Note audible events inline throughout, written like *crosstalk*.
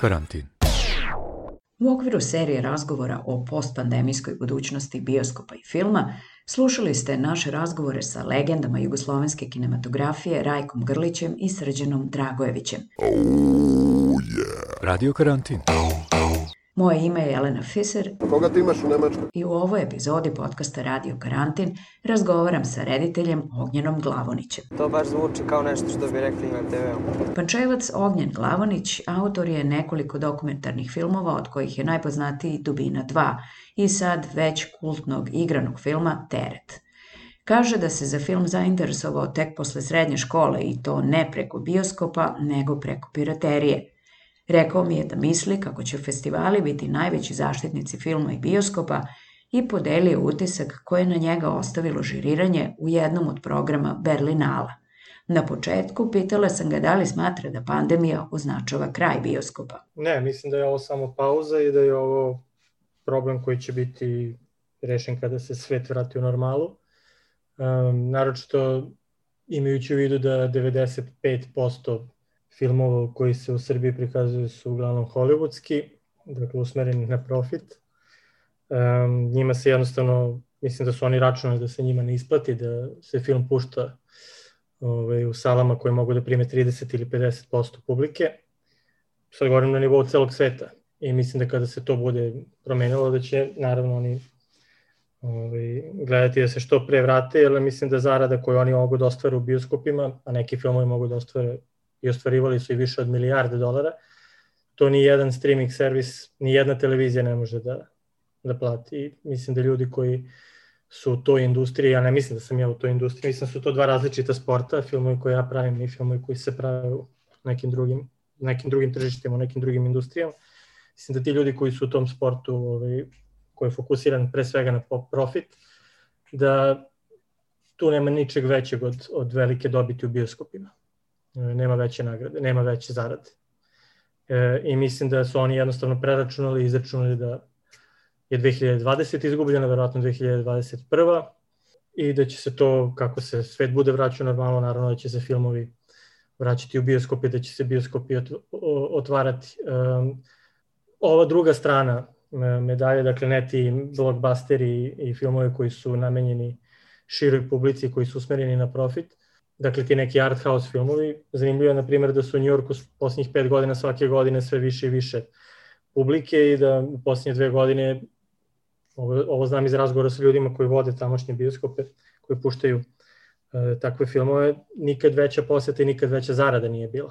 Karantin. U okviru serije razgovora o postpandemijskoj budućnosti bioskopa i filma slušali ste naše razgovore sa legendama jugoslovenske kinematografije Rajkom Grlićem i Srđanom Dragojevićem. Oh, yeah. Radio Karantin. Moje ime je Jelena Fiser. Koga ti imaš u Nemačkoj? I u ovoj epizodi podcasta Radio Karantin razgovaram sa rediteljem Ognjenom Glavonićem. To baš zvuči kao nešto što bi rekli na TV-u. Pančevac Ognjen Glavonić autor je nekoliko dokumentarnih filmova od kojih je najpoznatiji Dubina 2 i sad već kultnog igranog filma Teret. Kaže da se za film zainteresovao tek posle srednje škole i to ne preko bioskopa, nego preko piraterije – Rekao mi je da misli kako će festivali biti najveći zaštitnici filma i bioskopa i podelio utisak koje je na njega ostavilo žiriranje u jednom od programa Berlinala. Na početku pitala sam ga da li smatra da pandemija označava kraj bioskopa. Ne, mislim da je ovo samo pauza i da je ovo problem koji će biti rešen kada se svet vrati u normalu. Um, naročito imajući u vidu da 95% filmova koji se u Srbiji prikazuju su uglavnom hollywoodski, dakle usmereni na profit. Um, njima se jednostavno, mislim da su oni računali da se njima ne isplati, da se film pušta ovaj, u salama koje mogu da prime 30 ili 50% publike. Sad govorim na nivou celog sveta i mislim da kada se to bude promenilo da će naravno oni ovaj, gledati da se što pre vrate, jer mislim da zarada koju oni mogu da ostvare u bioskopima, a neki filmovi mogu da ostvare i ostvarivali su i više od milijarde dolara, to ni jedan streaming servis, ni jedna televizija ne može da, da plati. I mislim da ljudi koji su u toj industriji, ja ne mislim da sam ja u toj industriji, mislim da su to dva različita sporta, filmovi koje ja pravim i filmovi koji se prave u nekim drugim, nekim drugim tržištima, u nekim drugim industrijama. Mislim da ti ljudi koji su u tom sportu, ovaj, koji je fokusiran pre svega na profit, da tu nema ničeg većeg od, od velike dobiti u bioskopima nema veće nagrade, nema veće zarade. E, I mislim da su oni jednostavno preračunali i izračunali da je 2020 izgubljena, verovatno 2021. I da će se to, kako se svet bude vraćao normalno, naravno da će se filmovi vraćati u bioskopi, da će se bioskopi otvarati. Um, ova druga strana medalje, dakle ne ti blockbusteri i filmovi koji su namenjeni široj publici, koji su usmereni na profit, dakle ti neki art house filmovi. Zanimljivo je, na primjer, da su u Njurku posljednjih pet godina svake godine sve više i više publike i da u posljednje dve godine, ovo, ovo znam iz razgovora sa ljudima koji vode tamošnje bioskope, koji puštaju e, takve filmove, nikad veća poseta i nikad veća zarada nije bila.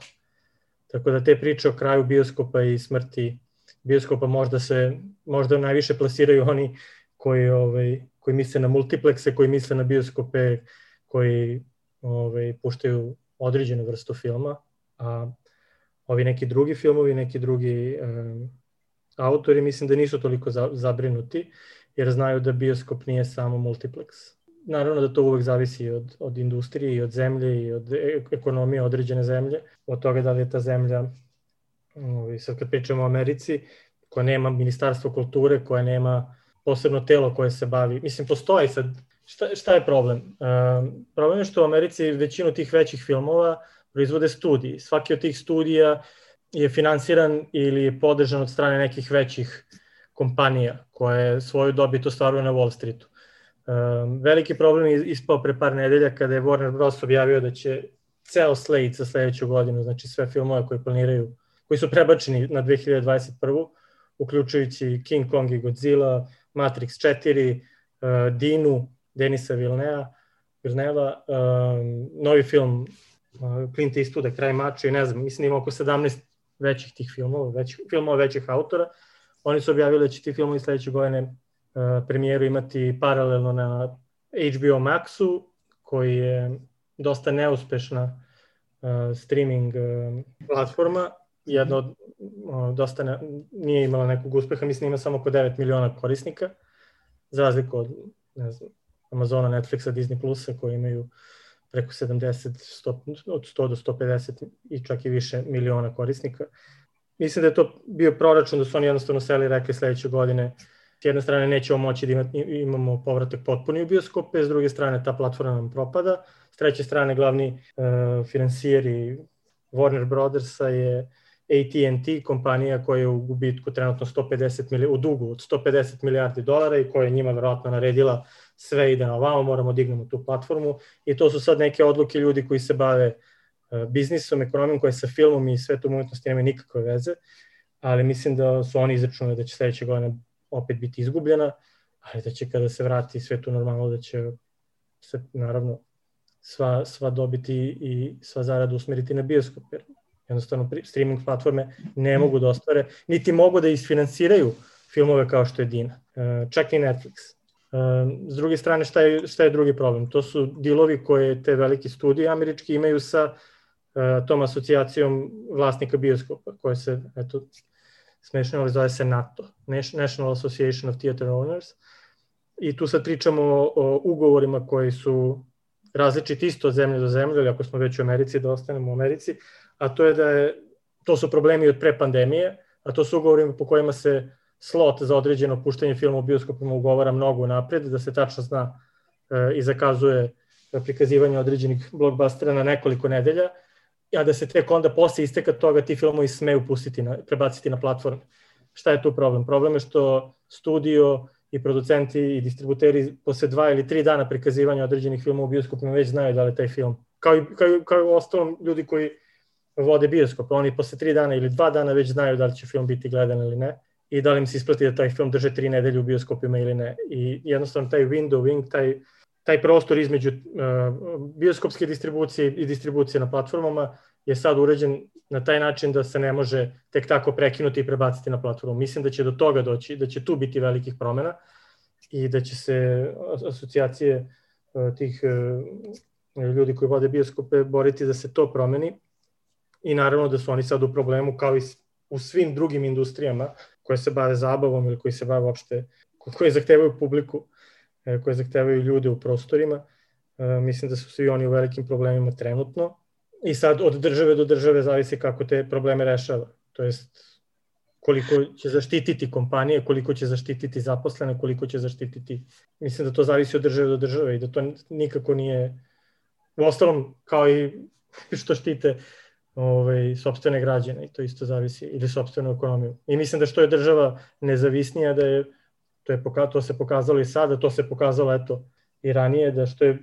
Tako da te priče o kraju bioskopa i smrti bioskopa možda se možda najviše plasiraju oni koji ovaj koji misle na multiplekse, koji misle na bioskope, koji ovaj, puštaju određenu vrstu filma, a ovi neki drugi filmovi, neki drugi um, autori mislim da nisu toliko za, zabrinuti, jer znaju da bioskop nije samo multiplex. Naravno da to uvek zavisi od, od industrije i od zemlje i od e, ekonomije određene zemlje, od toga da li je ta zemlja, ovaj, sad kad pričamo o Americi, koja nema ministarstvo kulture, koja nema posebno telo koje se bavi, mislim postoji sad Šta, šta je problem? Uh, problem je što u Americi većinu tih većih filmova proizvode studiji. Svaki od tih studija je finansiran ili je podržan od strane nekih većih kompanija koje svoju dobit ostvaruju na Wall Streetu. Um, veliki problem je ispao pre par nedelja kada je Warner Bros. objavio da će ceo slate za sledeću godinu, znači sve filmove koje planiraju, koji su prebačeni na 2021. uključujući King Kong i Godzilla, Matrix 4, uh, Dinu, Denisa Vilnea, Vilneva, um, novi film uh, Clint Eastwooda, Kraj mača i ne znam, mislim ima oko 17 većih tih filmova, većih, filmova većih autora. Oni su objavili da će ti filmovi sledeće godine uh, premijeru imati paralelno na HBO Maxu, koji je dosta neuspešna uh, streaming uh, platforma, jedna od uh, dosta ne, nije imala nekog uspeha, mislim ima samo oko 9 miliona korisnika, za razliku od ne znam, Amazona, Netflixa, Disney Plusa koji imaju preko 70, 100, od 100 do 150 i čak i više miliona korisnika. Mislim da je to bio proračun da su oni jednostavno seli i rekli sledeće godine s jedne strane nećemo moći da imamo povratak potpuni u bioskope, s druge strane ta platforma nam propada, s treće strane glavni uh, finansijeri Warner Brothersa je AT&T, kompanija koja je u gubitku trenutno 150 milijardi, u dugu od 150 milijardi dolara i koja je njima verovatno naredila sve ide na ovamo, moramo da dignemo tu platformu i to su sad neke odluke ljudi koji se bave uh, biznisom, ekonomijom, koje sa filmom i svetom umetnosti nema nikakve veze, ali mislim da su oni izračunali da će sledeće godine opet biti izgubljena, ali da će kada se vrati svetu normalno da će se naravno sva, sva dobiti i sva zarada usmeriti na bioskop, jer jednostavno streaming platforme ne mogu da ostvare, niti mogu da isfinansiraju filmove kao što je Dina, e, čak i Netflix. S druge strane, šta je, šta je drugi problem? To su dilovi koje te velike studije američki imaju sa e, tom asocijacijom vlasnika bioskopa, koje se, eto, smešno, ali zove se NATO, National Association of Theater Owners. I tu sad pričamo o, o ugovorima koji su različiti isto od zemlje do zemlje, ali ako smo već u Americi, da ostanemo u Americi, a to je da je, to su problemi od pre pandemije, a to su ugovori po kojima se slot za određeno puštanje filma u bioskopima ugovara mnogo napred, da se tačno zna e, i zakazuje prikazivanje određenih blockbustera na nekoliko nedelja, a da se tek onda posle isteka toga ti filmovi smeju pustiti na, prebaciti na platforme. Šta je tu problem? Problem je što studio i producenti i distributeri posle dva ili tri dana prikazivanja određenih filmova u bioskopima već znaju da li taj film. Kao i, kao, kao i ostalom ljudi koji vode bioskop, oni posle tri dana ili dva dana već znaju da li će film biti gledan ili ne i da li im se isplati da taj film drže tri nedelje u bioskopima ili ne. I jednostavno taj window, wing, taj, taj prostor između uh, bioskopske distribucije i distribucije na platformama je sad uređen na taj način da se ne može tek tako prekinuti i prebaciti na platformu. Mislim da će do toga doći, da će tu biti velikih promena i da će se asocijacije uh, tih uh, ljudi koji vode bioskope boriti da se to promeni i naravno da su oni sad u problemu kao i u svim drugim industrijama koje se bave zabavom ili koji se bave uopšte, koje zahtevaju publiku, e, koje zahtevaju ljude u prostorima. E, mislim da su svi oni u velikim problemima trenutno i sad od države do države zavisi kako te probleme rešava. To jest koliko će zaštititi kompanije, koliko će zaštititi zaposlene, koliko će zaštititi... Mislim da to zavisi od države do države i da to nikako nije... U ostalom, kao i što štite ovaj, sobstvene građane i to isto zavisi, ili sobstvenu ekonomiju. I mislim da što je država nezavisnija, da je, to, je poka, to se pokazalo i sada, to se pokazalo eto i ranije, da što je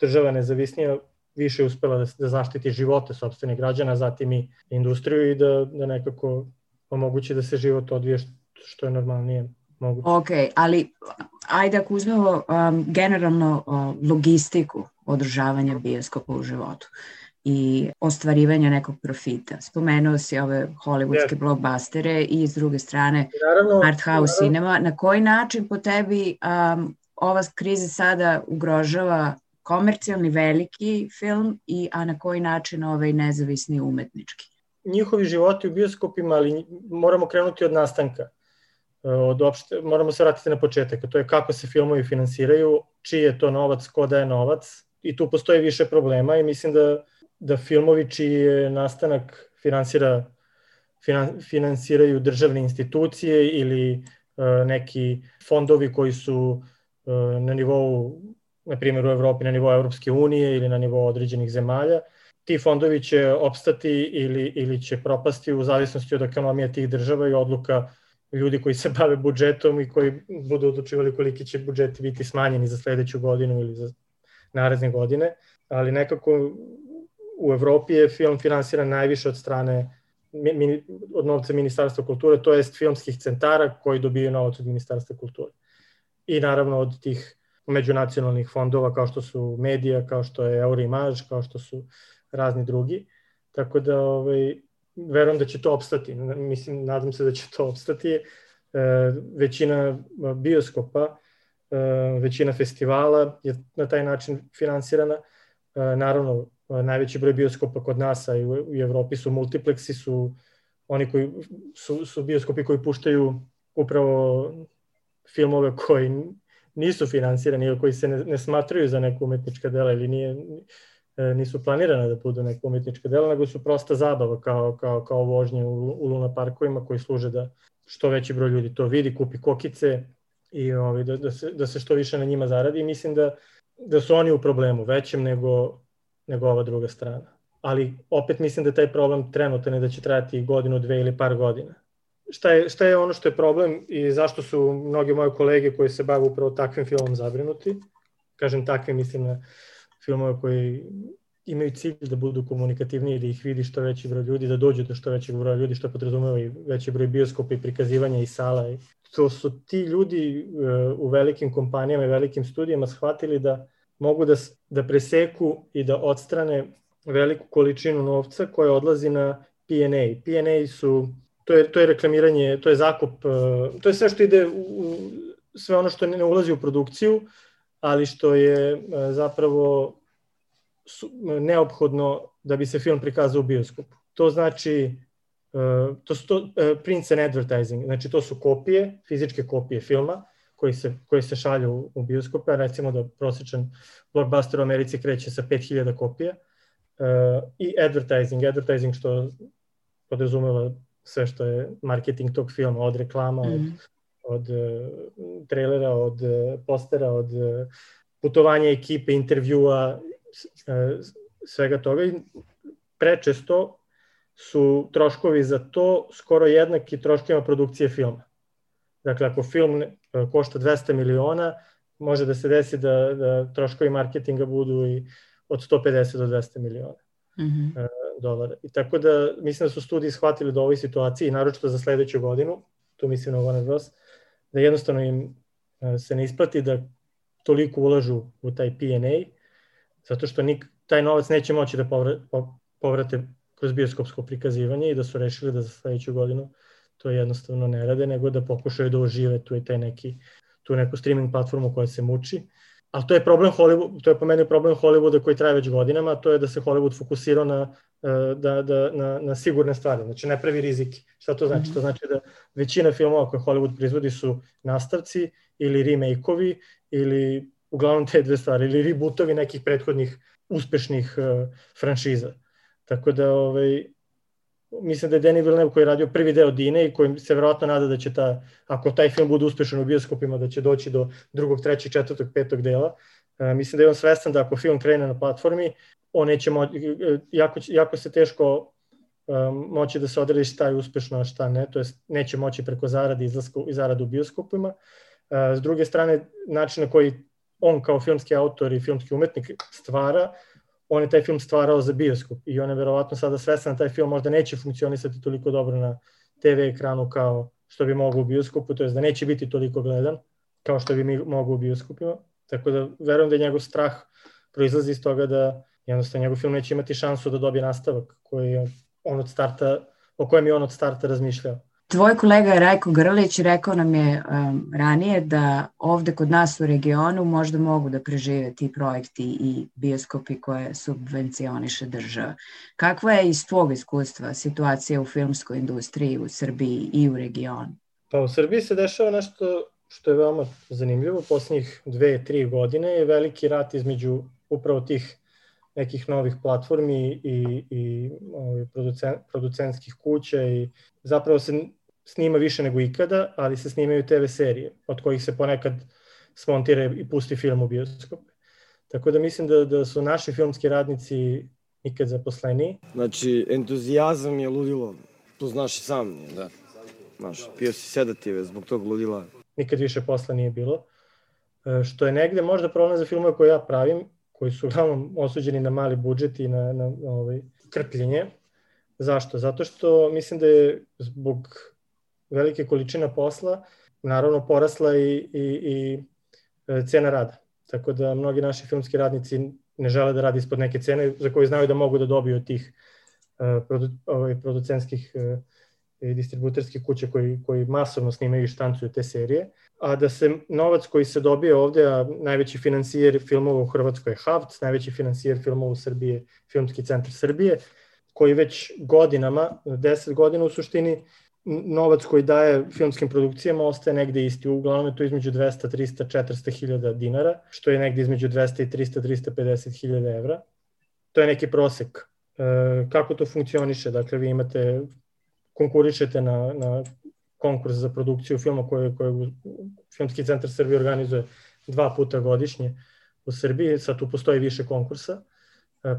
država nezavisnija, više uspela da, da zaštiti živote sobstvenih građana, zatim i industriju i da, da nekako omogući da se život odvije što je normalnije moguće. Ok, ali ajde ako uzmemo um, generalno uh, logistiku održavanja bioskopa u životu i ostvarivanja nekog profita. Spomenuo si ove hollywoodske yes. blockbustere i s druge strane naravno, art house naravno. cinema. Na koji način po tebi um, ova kriza sada ugrožava komercijalni veliki film i a na koji način ovaj nezavisni umetnički? Njihovi životi u bioskopima, ali moramo krenuti od nastanka. Od opšte, moramo se vratiti na početak, to je kako se filmovi finansiraju, čiji je to novac, ko daje novac i tu postoji više problema i mislim da da filmovi čiji je nastanak finansira, finan, finansiraju državne institucije ili uh, neki fondovi koji su uh, na nivou, na primjer u Evropi, na nivou Evropske unije ili na nivou određenih zemalja, ti fondovi će opstati ili, ili će propasti u zavisnosti od ekonomije tih država i odluka ljudi koji se *laughs* bave budžetom i koji budu odlučivali koliki će budžeti biti smanjeni za sledeću godinu ili za naredne godine, ali nekako u Evropi je film finansiran najviše od strane od novca Ministarstva kulture, to jest filmskih centara koji dobiju novac od Ministarstva kulture. I naravno od tih međunacionalnih fondova kao što su medija, kao što je Euroimage, kao što su razni drugi. Tako da ovaj, verujem da će to opstati. Mislim, nadam se da će to opstati. E, većina bioskopa, e, većina festivala je na taj način finansirana. E, naravno, najveći broj bioskopa kod nas, a i u, u Evropi su multipleksi, su oni koji su, su bioskopi koji puštaju upravo filmove koji nisu finansirani ili koji se ne, ne smatraju za neku umetnička dela ili nije, e, nisu planirane da budu neka umetnička dela, nego su prosta zabava kao, kao, kao vožnje u, u luna parkovima koji služe da što veći broj ljudi to vidi, kupi kokice i ovaj, da, da, se, da se što više na njima zaradi. Mislim da, da su oni u problemu većem nego nego ova druga strana. ali opet mislim da taj problem trenutno ne da će trajati godinu, dve ili par godina. Šta je, šta je ono što je problem i zašto su mnogi moje kolege koji se bave upravo takvim filmom zabrinuti? Kažem takvim, mislim na filmove koji imaju cilj da budu komunikativniji, da ih vidi što veći broj ljudi, da dođu do što većeg broja ljudi, što podrazumeva i veći broj bioskopa i prikazivanja i sala. To su ti ljudi e, u velikim kompanijama i velikim studijama shvatili da mogu da, da preseku i da odstrane veliku količinu novca koja odlazi na P&A. P&A su, to je, to je reklamiranje, to je zakup, e, to je sve što ide u, sve ono što ne ulazi u produkciju, ali što je e, zapravo neophodno da bi se film prikazao u bioskopu. To znači, uh, to su to, prints and advertising, znači to su kopije, fizičke kopije filma, koji se, koji se šalju u, bioskope, recimo da prosječan blockbuster u Americi kreće sa 5000 kopija, uh, i advertising, advertising što podrazumeva sve što je marketing tog filma, od reklama, mm. od, mhm. od uh, trailera, od uh, postera, od uh, putovanja ekipe, intervjua E, svega toga i prečesto su troškovi za to skoro jednaki troškovima produkcije filma. Dakle, ako film e, košta 200 miliona, može da se desi da, da troškovi marketinga budu i od 150 do 200 miliona mm -hmm. dolara. I tako da mislim da su studiji shvatili da u ovoj situaciji, naročito za sledeću godinu, tu mislim na Warner Bros., da jednostavno im se ne isplati da toliko ulažu u taj P&A, zato što nik, taj novac neće moći da povrate kroz bioskopsko prikazivanje i da su rešili da za sledeću godinu to jednostavno ne rade, nego da pokušaju da ožive tu i taj neki, tu neku streaming platformu koja se muči. Ali to je problem Hollywood, to je po meni problem Hollywooda koji traje već godinama, to je da se Hollywood fokusirao na, e, da, da, na, na sigurne stvari, znači ne pravi rizike. Šta to znači? Mm -hmm. To znači da većina filmova koje Hollywood proizvodi su nastavci ili remake-ovi ili uglavnom te dve stvari, ili rebootovi nekih prethodnih uspešnih uh, franšiza. Tako da, ovaj, mislim da je Denis Villeneuve koji je radio prvi deo Dine i koji se verovatno nada da će ta, ako taj film bude uspešan u bioskopima, da će doći do drugog, trećeg, četvrtog, petog dela. Uh, mislim da je on svestan da ako film krene na platformi, on neće moći, jako, jako se teško um, moći da se odredi šta je uspešno, a šta ne, to jest neće moći preko zarade izlaska i zaradu u bioskopima. Uh, s druge strane, način na koji on kao filmski autor i filmski umetnik stvara, on je taj film stvarao za bioskop i on je verovatno sada svestan da taj film možda neće funkcionisati toliko dobro na TV ekranu kao što bi mogao u bioskopu, to je da neće biti toliko gledan kao što bi mi mogu u bioskopima. Tako da verujem da je njegov strah proizlazi iz toga da jednostavno njegov film neće imati šansu da dobije nastavak koji on od starta, o kojem je on od starta razmišljao. Tvoj kolega Rajko Grlić rekao nam je um, ranije da ovde kod nas u regionu možda mogu da prežive ti projekti i bioskopi koje subvencioniše država. Kakva je iz tvog iskustva situacija u filmskoj industriji u Srbiji i u regionu? Pa u Srbiji se dešava nešto što je veoma zanimljivo. Poslednjih dve, tri godine je veliki rat između upravo tih nekih novih platformi i, i ovaj, producen, producentskih kuća i zapravo se snima više nego ikada, ali se snimaju TV serije, od kojih se ponekad smontira i pusti film u bioskop. Tako da mislim da, da su naši filmski radnici nikad zaposleni. Znači, entuzijazam je ludilo, to znaš i sam, da. Znaš, pio si sedative zbog tog ludila. Nikad više posla nije bilo. E, što je negde možda problem za filmove koje ja pravim, koji su uglavnom osuđeni na mali budžet i na, na, na ovaj, krpljenje. Zašto? Zato što mislim da je zbog velike količina posla, naravno porasla i, i, i e, cena rada. Tako da mnogi naši filmski radnici ne žele da radi ispod neke cene za koje znaju da mogu da dobiju od tih uh, produ, ovaj, producenskih uh, i distributerskih kuća koji, koji masovno snimaju i štancuju te serije, a da se novac koji se dobije ovde, a najveći financijer filmova u Hrvatskoj je Havc, najveći financijer filmova u Srbiji Filmski centar Srbije, koji već godinama, 10 godina u suštini, novac koji daje filmskim produkcijama ostaje negde isti. Uglavnom je to između 200, 300, 400 hiljada dinara, što je negde između 200 i 300, 350 hiljada evra. To je neki prosek. E, kako to funkcioniše? Dakle, vi imate, konkurišete na, na konkurs za produkciju filma koje, koje Filmski centar Srbije organizuje dva puta godišnje u Srbiji, sad tu postoji više konkursa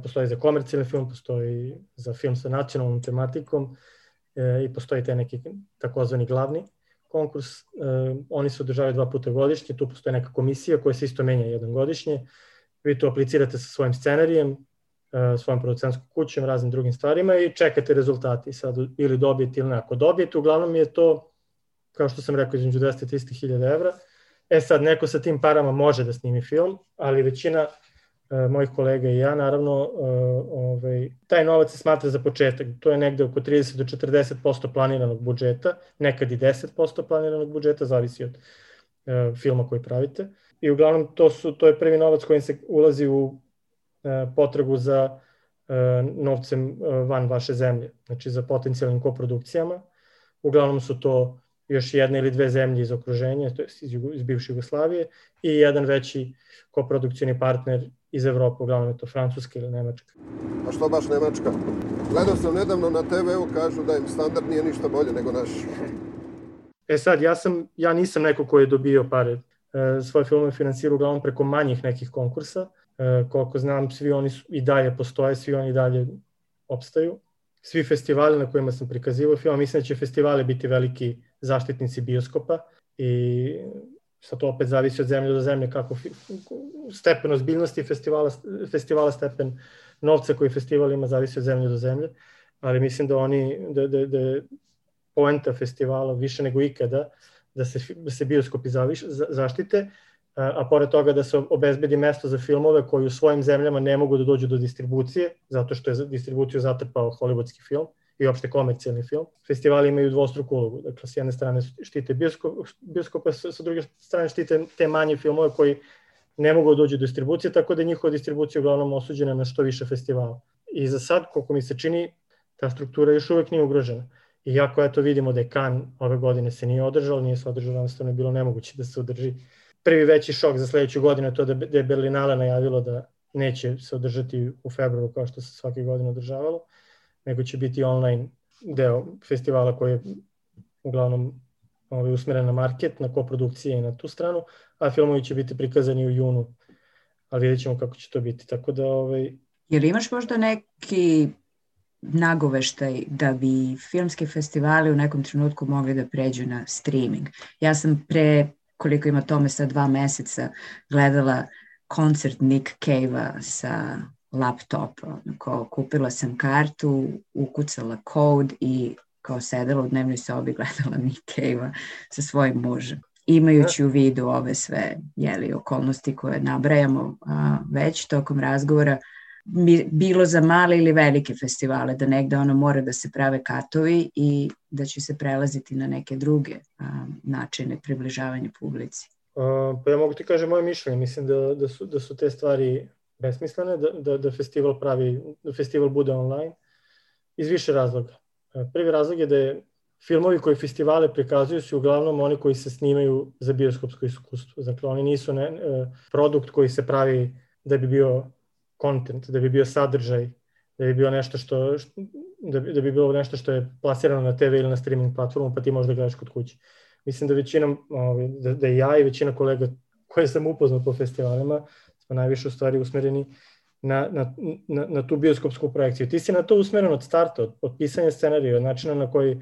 postoji za komercijalni film, postoji za film sa nacionalnom tematikom i postoji te neki takozvani glavni konkurs. Oni se održavaju dva puta godišnje, tu postoji neka komisija koja se isto menja jedan godišnje. Vi to aplicirate sa svojim scenarijem, svojom producentskom kućom, raznim drugim stvarima i čekate rezultati sad ili dobijete ili ne. Ako dobijete, uglavnom je to, kao što sam rekao, između 200 i 300 hiljada evra. E sad, neko sa tim parama može da snimi film, ali većina E, mojih kolega i ja, naravno, e, ovaj, taj novac se smatra za početak. To je negde oko 30 do 40% planiranog budžeta, nekad i 10% planiranog budžeta, zavisi od e, filma koji pravite. I uglavnom to, su, to je prvi novac kojim se ulazi u potragu za novcem van vaše zemlje, znači za potencijalnim koprodukcijama. Uglavnom su to još jedna ili dve zemlje iz okruženja, to je iz, iz bivše Jugoslavije, i jedan veći koprodukcijni partner iz Evrope, uglavnom je to Francuska ili Nemačka. A što baš Nemačka? Gledao sam nedavno na TV-u, kažu da im standard nije ništa bolje nego naš. E sad, ja, sam, ja nisam neko ko je dobio pare. E, svoje filmove finansirao uglavnom preko manjih nekih konkursa. E, koliko znam, svi oni su, i dalje postoje, svi oni dalje opstaju. Svi festivali na kojima sam prikazivao film, mislim da će festivali biti veliki zaštitnici bioskopa i sad to opet zavisi od zemlje do zemlje kako stepen ozbiljnosti festivala, festivala stepen novca koji festival ima zavisi od zemlje do zemlje, ali mislim da oni, da, da, da poenta festivala više nego ikada da se, da se bioskopi zaviš, za, zaštite, a, a pored toga da se obezbedi mesto za filmove koji u svojim zemljama ne mogu da dođu do distribucije, zato što je distribuciju zatrpao hollywoodski film, i opšte komercijalni film. Festivali imaju dvostruku ulogu. Dakle, s jedne strane štite bioskop, bioskopa, sa druge strane štite te manje filmove koji ne mogu da dođu do distribucije, tako da je njihova distribucija uglavnom osuđena na što više festivala. I za sad, koliko mi se čini, ta struktura još uvek nije ugrožena. Iako eto vidimo da je Kan ove godine se nije održao, nije se održao, jednostavno je bilo nemoguće da se održi. Prvi veći šok za sledeću godinu je to da, da je Berlinale najavilo da neće se održati u februaru kao što se svake godine održavalo nego će biti online deo festivala koji je uglavnom ovaj, usmeren na market, na koprodukcije i na tu stranu, a filmovi će biti prikazani u junu, ali vidjet ćemo kako će to biti. Tako da, ovaj... Jer imaš možda neki nagoveštaj da bi filmski festivali u nekom trenutku mogli da pređu na streaming. Ja sam pre, koliko ima tome sa dva meseca, gledala koncert Nick Cave-a sa laptopa. Kao, kupila sam kartu, ukucala kod i kao sedela u dnevnoj sobi *laughs* gledala Nick Cave-a sa svojim mužem. Imajući u vidu ove sve jeli, okolnosti koje nabrajamo a, već tokom razgovora, bilo za male ili velike festivale, da negde ono mora da se prave katovi i da će se prelaziti na neke druge a, načine približavanja publici. Pa ja mogu ti kažem moje mišljenje, mislim da, da, su, da su te stvari besmislene, da, da, da festival pravi, da festival bude online, iz više razloga. E, prvi razlog je da je filmovi koji festivale prikazuju su uglavnom oni koji se snimaju za bioskopsko iskustvo. Dakle, oni nisu ne, e, produkt koji se pravi da bi bio content, da bi bio sadržaj, da bi bio nešto što, da bi, da bi bilo nešto što je plasirano na TV ili na streaming platformu, pa ti možda gledaš kod kuće. Mislim da većina, ovaj, da, da ja i većina kolega koje sam upoznao po festivalima, smo najviše u stvari usmereni na, na, na, na tu bioskopsku projekciju. Ti si na to usmeren od starta, od, od pisanja scenarija, od načina na koji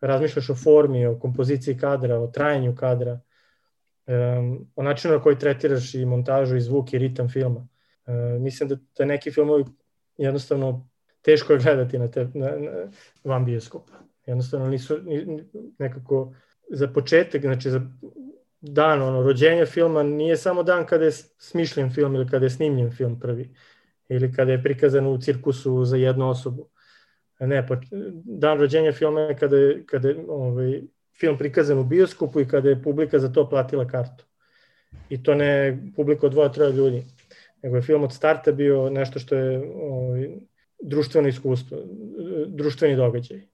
razmišljaš o formi, o kompoziciji kadra, o trajanju kadra, um, o načinu na koji tretiraš i montažu i zvuk i ritam filma. Um, mislim da, da neki filmovi jednostavno teško je gledati na te, na, na, van bioskopa. Jednostavno nisu ni, nekako za početak, znači za dan ono, rođenja filma nije samo dan kada je smišljen film ili kada je snimljen film prvi ili kada je prikazan u cirkusu za jednu osobu. Ne, pa dan rođenja filma je kada je, kada je ovaj, film prikazan u bioskopu i kada je publika za to platila kartu. I to ne publika od dvoja, troja ljudi, nego je film od starta bio nešto što je ovaj, društveno iskustvo, društveni događaj.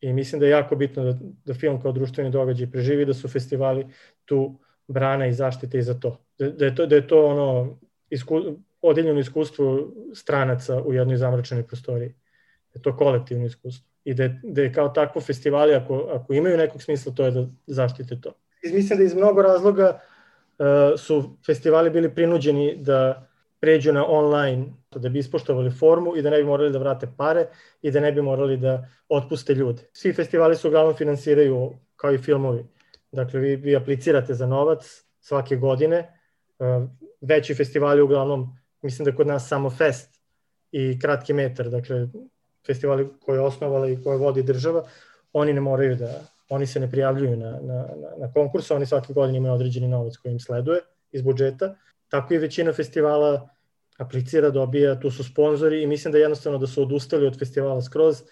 I mislim da je jako bitno da, da film kao društveni događaj preživi, da su festivali tu brana i zaštite i za to. Da, da, je, to, da je to ono isku, odeljeno iskustvo stranaca u jednoj zamračenoj prostoriji. Da je to kolektivno iskustvo. I da je, da je kao takvo festivali, ako, ako imaju nekog smisla, to je da zaštite to. Mislim da iz mnogo razloga uh, su festivali bili prinuđeni da pređu na online, da bi ispoštovali formu i da ne bi morali da vrate pare i da ne bi morali da otpuste ljude. Svi festivali su uglavnom finansiraju kao i filmovi. Dakle, vi, vi aplicirate za novac svake godine, veći festivali uglavnom, mislim da kod nas samo Fest i Kratki metar, dakle, festivali koje je osnovala i koje vodi država, oni ne moraju da, oni se ne prijavljuju na, na, na, na konkurs, oni svake godine imaju određeni novac koji im sleduje iz budžeta, tako i većina festivala aplicira, dobija, tu su sponzori i mislim da jednostavno da su odustali od festivala skroz,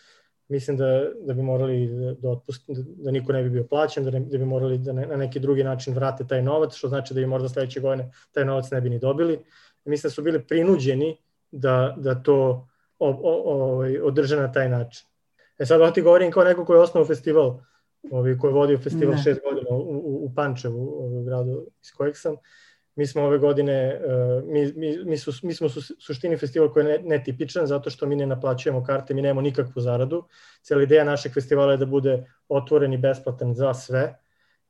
mislim da, da bi morali da, da, otpust, da, da niko ne bi bio plaćen, da, ne, da bi morali da ne, na neki drugi način vrate taj novac, što znači da bi možda sledeće godine taj novac ne bi ni dobili. Mislim da su bili prinuđeni da, da to o, o, o, ovaj, održe na taj način. E sad ovo ti govorim kao neko ko je osnovao festival, ovaj, ko je vodio festival ne. šest godina u, u, u Pančevu, u gradu iz kojeg sam, Mi smo ove godine, e, mi, mi, mi, su, mi smo su, suštini festival koji je netipičan zato što mi ne naplaćujemo karte, mi nemamo nikakvu zaradu. Cijela ideja našeg festivala je da bude otvoren i besplatan za sve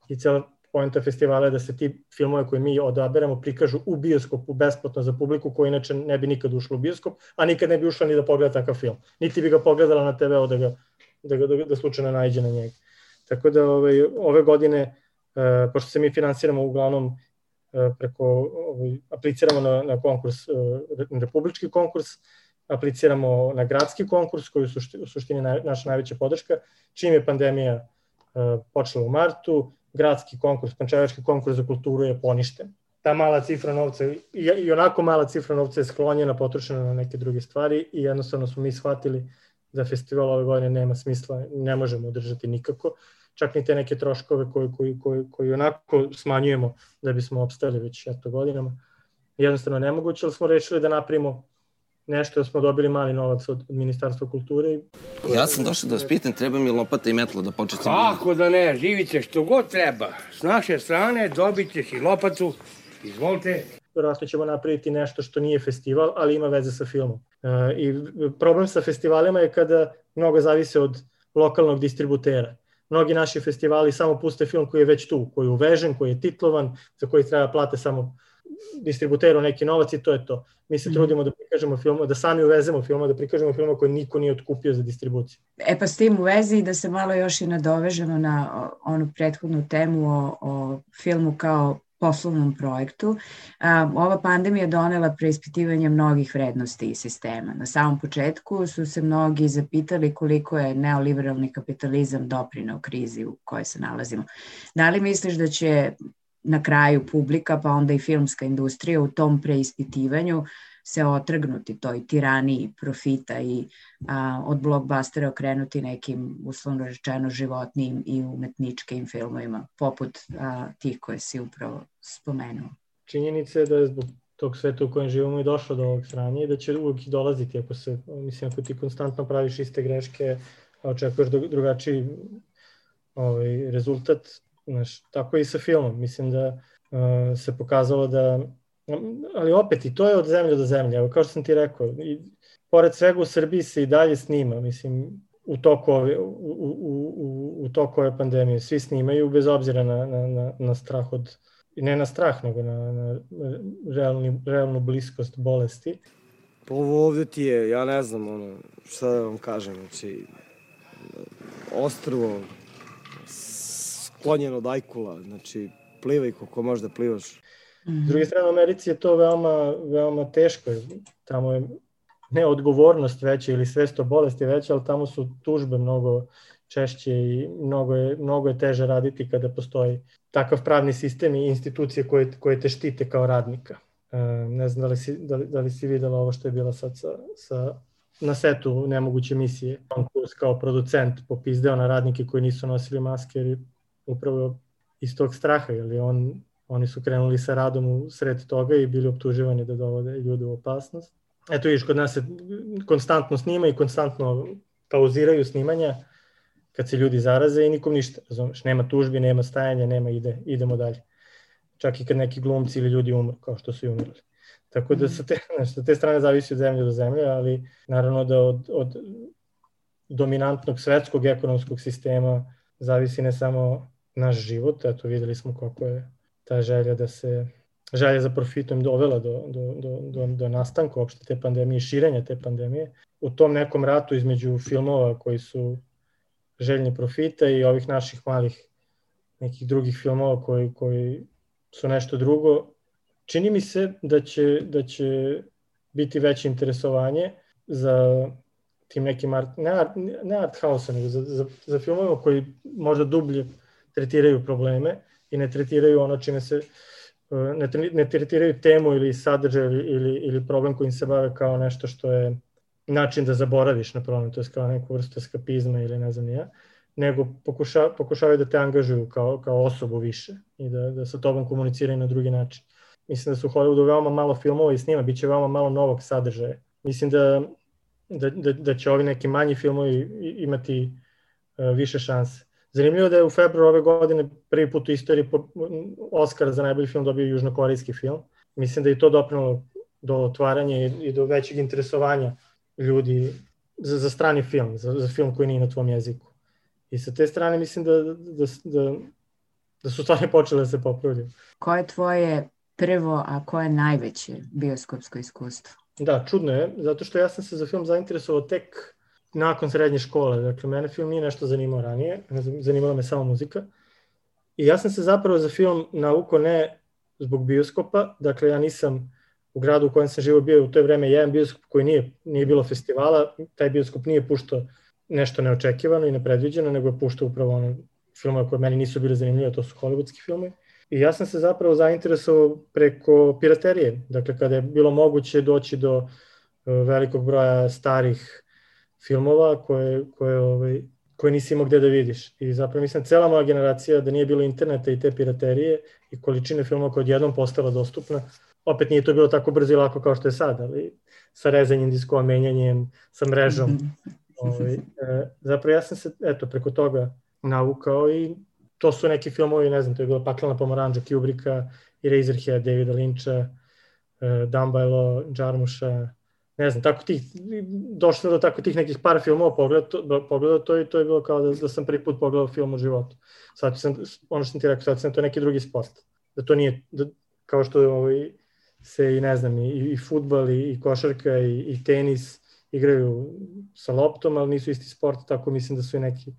i cijela pojenta festivala je da se ti filmove koje mi odaberemo prikažu u bioskopu besplatno za publiku koja inače ne bi nikad ušla u bioskop, a nikad ne bi ušla ni da pogleda takav film. Niti bi ga pogledala na TV-u da, ga, da, ga, da, da slučajno najde na njega. Tako da ove, ove godine, e, pošto se mi finansiramo uglavnom preko, ovaj, apliciramo na, na konkurs, e, na republički konkurs, apliciramo na gradski konkurs koji je u suštini naša najveća podrška. Čim je pandemija e, počela u martu, gradski konkurs, pančevački konkurs za kulturu je poništen. Ta mala cifra novca, i, i onako mala cifra novca je sklonjena, potrošena na neke druge stvari i jednostavno smo mi shvatili da festival ove godine nema smisla, ne možemo održati nikako čak ni te neke troškove koji, koji, koji, koji onako smanjujemo da bismo opstali već eto godinama. Jednostavno nemoguće, ali smo rešili da napravimo nešto da smo dobili mali novac od, od Ministarstva kulture. Ja sam došao da vas pitam, treba mi lopata i metlo da početim. Kako da ne, živite što god treba. S naše strane dobit ćeš i lopatu, izvolite. Vjerojatno ćemo napraviti nešto što nije festival, ali ima veze sa filmom. E, I problem sa festivalima je kada mnogo zavise od lokalnog distributera mnogi naši festivali samo puste film koji je već tu, koji je uvežen, koji je titlovan, za koji treba plate samo distributeru neki novac i to je to. Mi se mm. trudimo da prikažemo film, da sami uvezemo film, da prikažemo film koji niko nije otkupio za distribuciju. E pa s tim u vezi da se malo još i nadovežemo na onu prethodnu temu o, o filmu kao poslovnom projektu. Ova pandemija donela preispitivanje mnogih vrednosti i sistema. Na samom početku su se mnogi zapitali koliko je neoliberalni kapitalizam doprinao krizi u kojoj se nalazimo. Da li misliš da će na kraju publika, pa onda i filmska industrija u tom preispitivanju se otrgnuti toj tiraniji profita i a, od blockbustera okrenuti nekim, uslovno rečeno, životnim i umetničkim filmovima, poput a, tih koje si upravo spomenuo. Činjenica je da je zbog tog sveta u kojem živimo i došlo do ovog sranja i da će uvijek i dolaziti ako se, mislim, ako ti konstantno praviš iste greške, a očekuješ drugačiji ovaj, rezultat, znaš, tako i sa filmom. Mislim da uh, se pokazalo da ali opet i to je od zemlje do zemlje, evo kao što sam ti rekao, i pored svega u Srbiji se i dalje snima, mislim, u toku ove, u, u, u, u toku ove pandemije, svi snimaju bez obzira na, na, na, na strah od, ne na strah, nego na, na realni, realnu bliskost bolesti. Ovo ovde ti je, ja ne znam, ono, šta da vam kažem, znači, ostrvo, sklonjeno od ajkula, znači, plivaj koliko možda plivaš. -hmm. S druge strane, u Americi je to veoma, veoma teško. Tamo je neodgovornost veća ili svest o bolesti veća, ali tamo su tužbe mnogo češće i mnogo je, mnogo je teže raditi kada postoji takav pravni sistem i institucije koje, koje te štite kao radnika. E, ne znam da li, si, da, li, da li si videla ovo što je bila sad sa, sa na setu nemoguće misije. Konkurs kao producent popizdeo na radnike koji nisu nosili maske jer upravo iz tog straha, jer on Oni su krenuli sa radom u sred toga i bili optuživani da dovode ljude u opasnost. Eto vidiš, kod nas se konstantno snima i konstantno pauziraju snimanja kad se ljudi zaraze i nikom ništa, razumeš, nema tužbi, nema stajanja, nema ide, idemo dalje. Čak i kad neki glumci ili ljudi umru, kao što su i umrli. Tako da sa te, sa te strane zavisi od zemlje do zemlje, ali naravno da od, od dominantnog svetskog ekonomskog sistema zavisi ne samo naš život, eto videli smo koliko je ta želja da se želja za profitom dovela do, do, do, do, do nastanka uopšte te pandemije, širenja te pandemije. U tom nekom ratu između filmova koji su željni profita i ovih naših malih nekih drugih filmova koji, koji su nešto drugo, čini mi se da će, da će biti veće interesovanje za tim nekim art, ne, art, ne art house nego za, za, za filmove koji možda dublje tretiraju probleme i ne tretiraju ono čime se ne, ne tretiraju temu ili sadržaj ili, ili, problem kojim se bave kao nešto što je način da zaboraviš na problem, to je kao neku vrstu eskapizma ili ne znam ja, nego pokuša, pokušavaju da te angažuju kao, kao osobu više i da, da sa tobom komuniciraju na drugi način. Mislim da su u Hollywoodu veoma malo filmova i snima, bit će veoma malo novog sadržaja. Mislim da, da, da, da će ovi neki manji filmovi imati uh, više šanse. Zanimljivo da je u februaru ove godine prvi put u istoriji Oscar za najbolji film dobio južnokorejski film. Mislim da je to doprinalo do otvaranja i do većeg interesovanja ljudi za, za strani film, za, za film koji nije na tvom jeziku. I sa te strane mislim da, da, da, da su stvari *laughs* počele da se popravljaju. Koje je tvoje prvo, a koje je najveće bioskopsko iskustvo? Da, čudno je, zato što ja sam se za film zainteresovao tek nakon srednje škole. Dakle, mene film nije nešto zanimao ranije, zanimala me samo muzika. I ja sam se zapravo za film naukao ne zbog bioskopa, dakle ja nisam u gradu u kojem sam živo bio u to vreme jedan bioskop koji nije, nije bilo festivala, taj bioskop nije puštao nešto neočekivano i nepredviđeno, nego je puštao upravo ono filmove koje meni nisu bile zanimljive, to su hollywoodski filmovi. I ja sam se zapravo zainteresovao preko piraterije, dakle kada je bilo moguće doći do e, velikog broja starih filmova koje, koje, ovaj, koje nisi imao gde da vidiš. I zapravo mislim, cela moja generacija, da nije bilo interneta i te piraterije i količine filmova koja odjednom postala dostupna, opet nije to bilo tako brzo i lako kao što je sad, ali sa rezanjem diskova, menjanjem, sa mrežom. *laughs* Ovaj, e, zapravo ja sam se eto, preko toga navukao i to su neki filmovi, ne znam, to je bila Paklana pomoranđa Kubricka, Razorhead, Davida Lynča, e, Dumbailo, Jarmusha, ne znam, tako tih, došlo do tako tih nekih par filmova pogledao to, pogledao to i to je bilo kao da, da sam prvi put pogledao film u životu. Sad sam, ono što sam ti rekao, sad sam to neki drugi sport. Da to nije, da, kao što je ovaj, se i ne znam, i, i futbal i, i košarka i, i tenis igraju sa loptom, ali nisu isti sport, tako mislim da su i neki,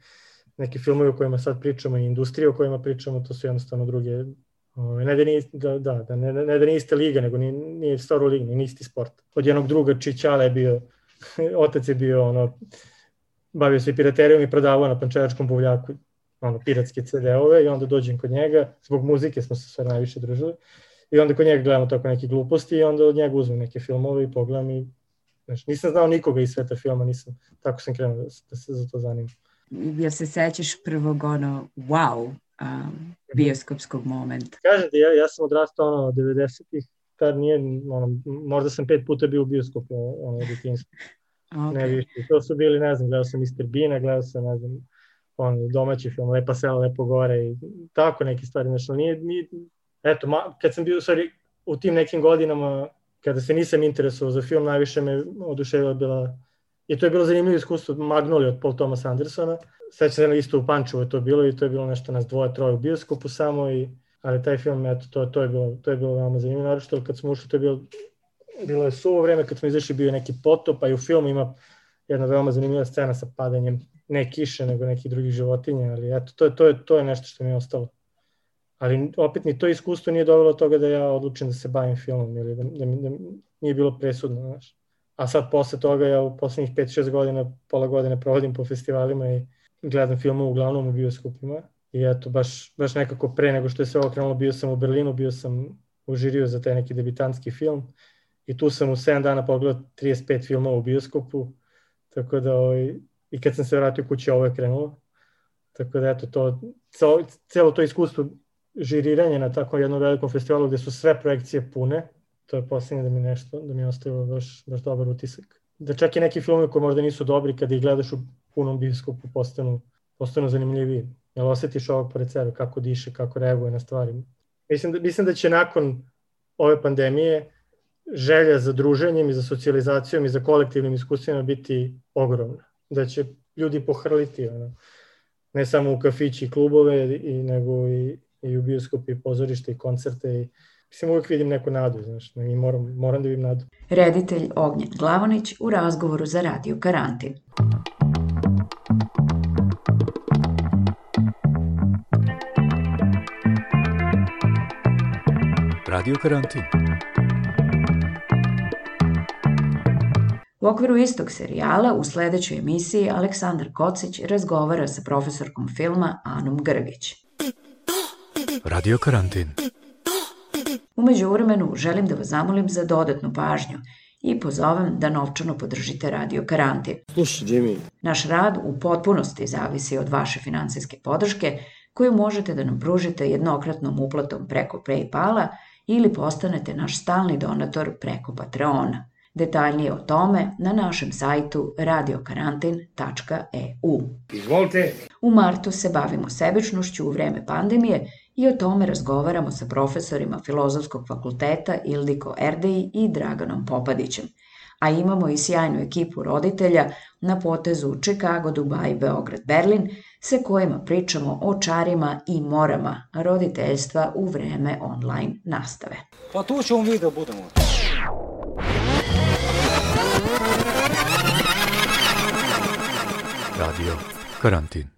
neki filmovi o kojima sad pričamo i industrije o kojima pričamo, to su jednostavno druge, ne da nije, da, da, da, ne, ne da nije iste liga, nego nije, nije staro liga, nije isti sport. Od jednog druga Čićala je bio, *laughs* otac je bio ono, bavio se piraterijom i prodavao na pančevačkom buvljaku ono, piratske CD-ove i onda dođem kod njega, zbog muzike smo se sve najviše družili, i onda kod njega gledamo tako neke gluposti i onda od njega uzmem neke filmove i pogledam i znaš, nisam znao nikoga iz sveta filma, nisam, tako sam krenuo da, da se za to zanimam. Jel se sećaš prvog ono wow um, bioskopskog momenta? Kažem ti, ja, ja sam odrastao ono 90-ih, tad nije, ono, možda sam pet puta bio u bioskopu ono, u djetinstvu. Okay. Ne više. To su bili, ne znam, gledao sam Mr. Bean, gledao sam, ne znam, on, domaći film, Lepa sela, Lepo gore i tako neke stvari. Znači, nije, nije, eto, ma, kad sam bio, sorry, u tim nekim godinama, kada se nisam interesovao za film, najviše me oduševila bila, i to je bilo zanimljivo iskustvo, Magnoli od Paul Thomas Andersona, Sećam se isto u Pančevu je to bilo i to je bilo nešto nas dvoje, troje u bioskopu samo i ali taj film eto to to je bilo to je bilo veoma zanimljivo. Naročito kad smo ušli to je bilo bilo je suvo vreme kad smo izašli bio neki potop a i u filmu ima jedna veoma zanimljiva scena sa padanjem ne kiše nego nekih drugih životinja ali eto to je to je to je nešto što mi je ostalo. Ali opet ni to iskustvo nije dovelo do toga da ja odlučim da se bavim filmom ili da, da, da nije bilo presudno znaš a sad posle toga ja u poslednjih 5-6 godina pola godine provodim po festivalima i gledam filmove uglavnom u bioskopima. I eto, baš, baš nekako pre nego što je sve okrenulo, bio sam u Berlinu, bio sam u žiriju za taj neki debitanski film. I tu sam u 7 dana pogledao 35 filmova u bioskopu, tako da ovaj, i kad sam se vratio kući ovo je krenulo, tako da eto, to, celo, celo to iskustvo žiriranje na tako jednom velikom festivalu gde su sve projekcije pune, to je poslednje da mi nešto, da mi je ostavilo baš, baš dobar utisak. Da čak i neki filmi koji možda nisu dobri kada ih gledaš u punom bioskopu postanu, postanu zanimljiviji. Jel osjetiš ovog pored sebe, kako diše, kako reaguje na stvari. Mislim da, mislim da će nakon ove pandemije želja za druženjem i za socijalizacijom i za kolektivnim iskustvima biti ogromna. Da će ljudi pohrliti, ono, ne samo u kafići i klubove, i, nego i, i u bioskopi, i pozorište i koncerte i mislim, uvijek vidim neku nadu, znaš, i moram, moram da vidim nadu. Reditelj Ognjen Glavonić u razgovoru za Radio Karantin. Radio Karantin. U okviru istog serijala u sledećoj emisiji Aleksandar Kocić razgovara sa profesorkom filma Anom Grgić. Radio Karantin. Umeđu vremenu želim da vas zamolim za dodatnu pažnju i pozovem da novčano podržite Radio Karantin. Slušaj, Jimmy, Naš rad u potpunosti zavisi od vaše finansijske podrške koju možete da nam pružite jednokratnom uplatom preko Paypala ili postanete naš stalni donator preko Patreona. Detaljnije o tome na našem sajtu radiokarantin.eu. Izvolite, U martu se bavimo sebičnošću u vreme pandemije i o tome razgovaramo sa profesorima Filozofskog fakulteta Ildiko Erdeji i Draganom Popadićem. A imamo i sjajnu ekipu roditelja na potezu Chicago, Dubai, Beograd, Berlin, sa kojima pričamo o čarima i morama roditeljstva u vreme online nastave. Pa tu ćemo mi da budemo. Radio Karantin.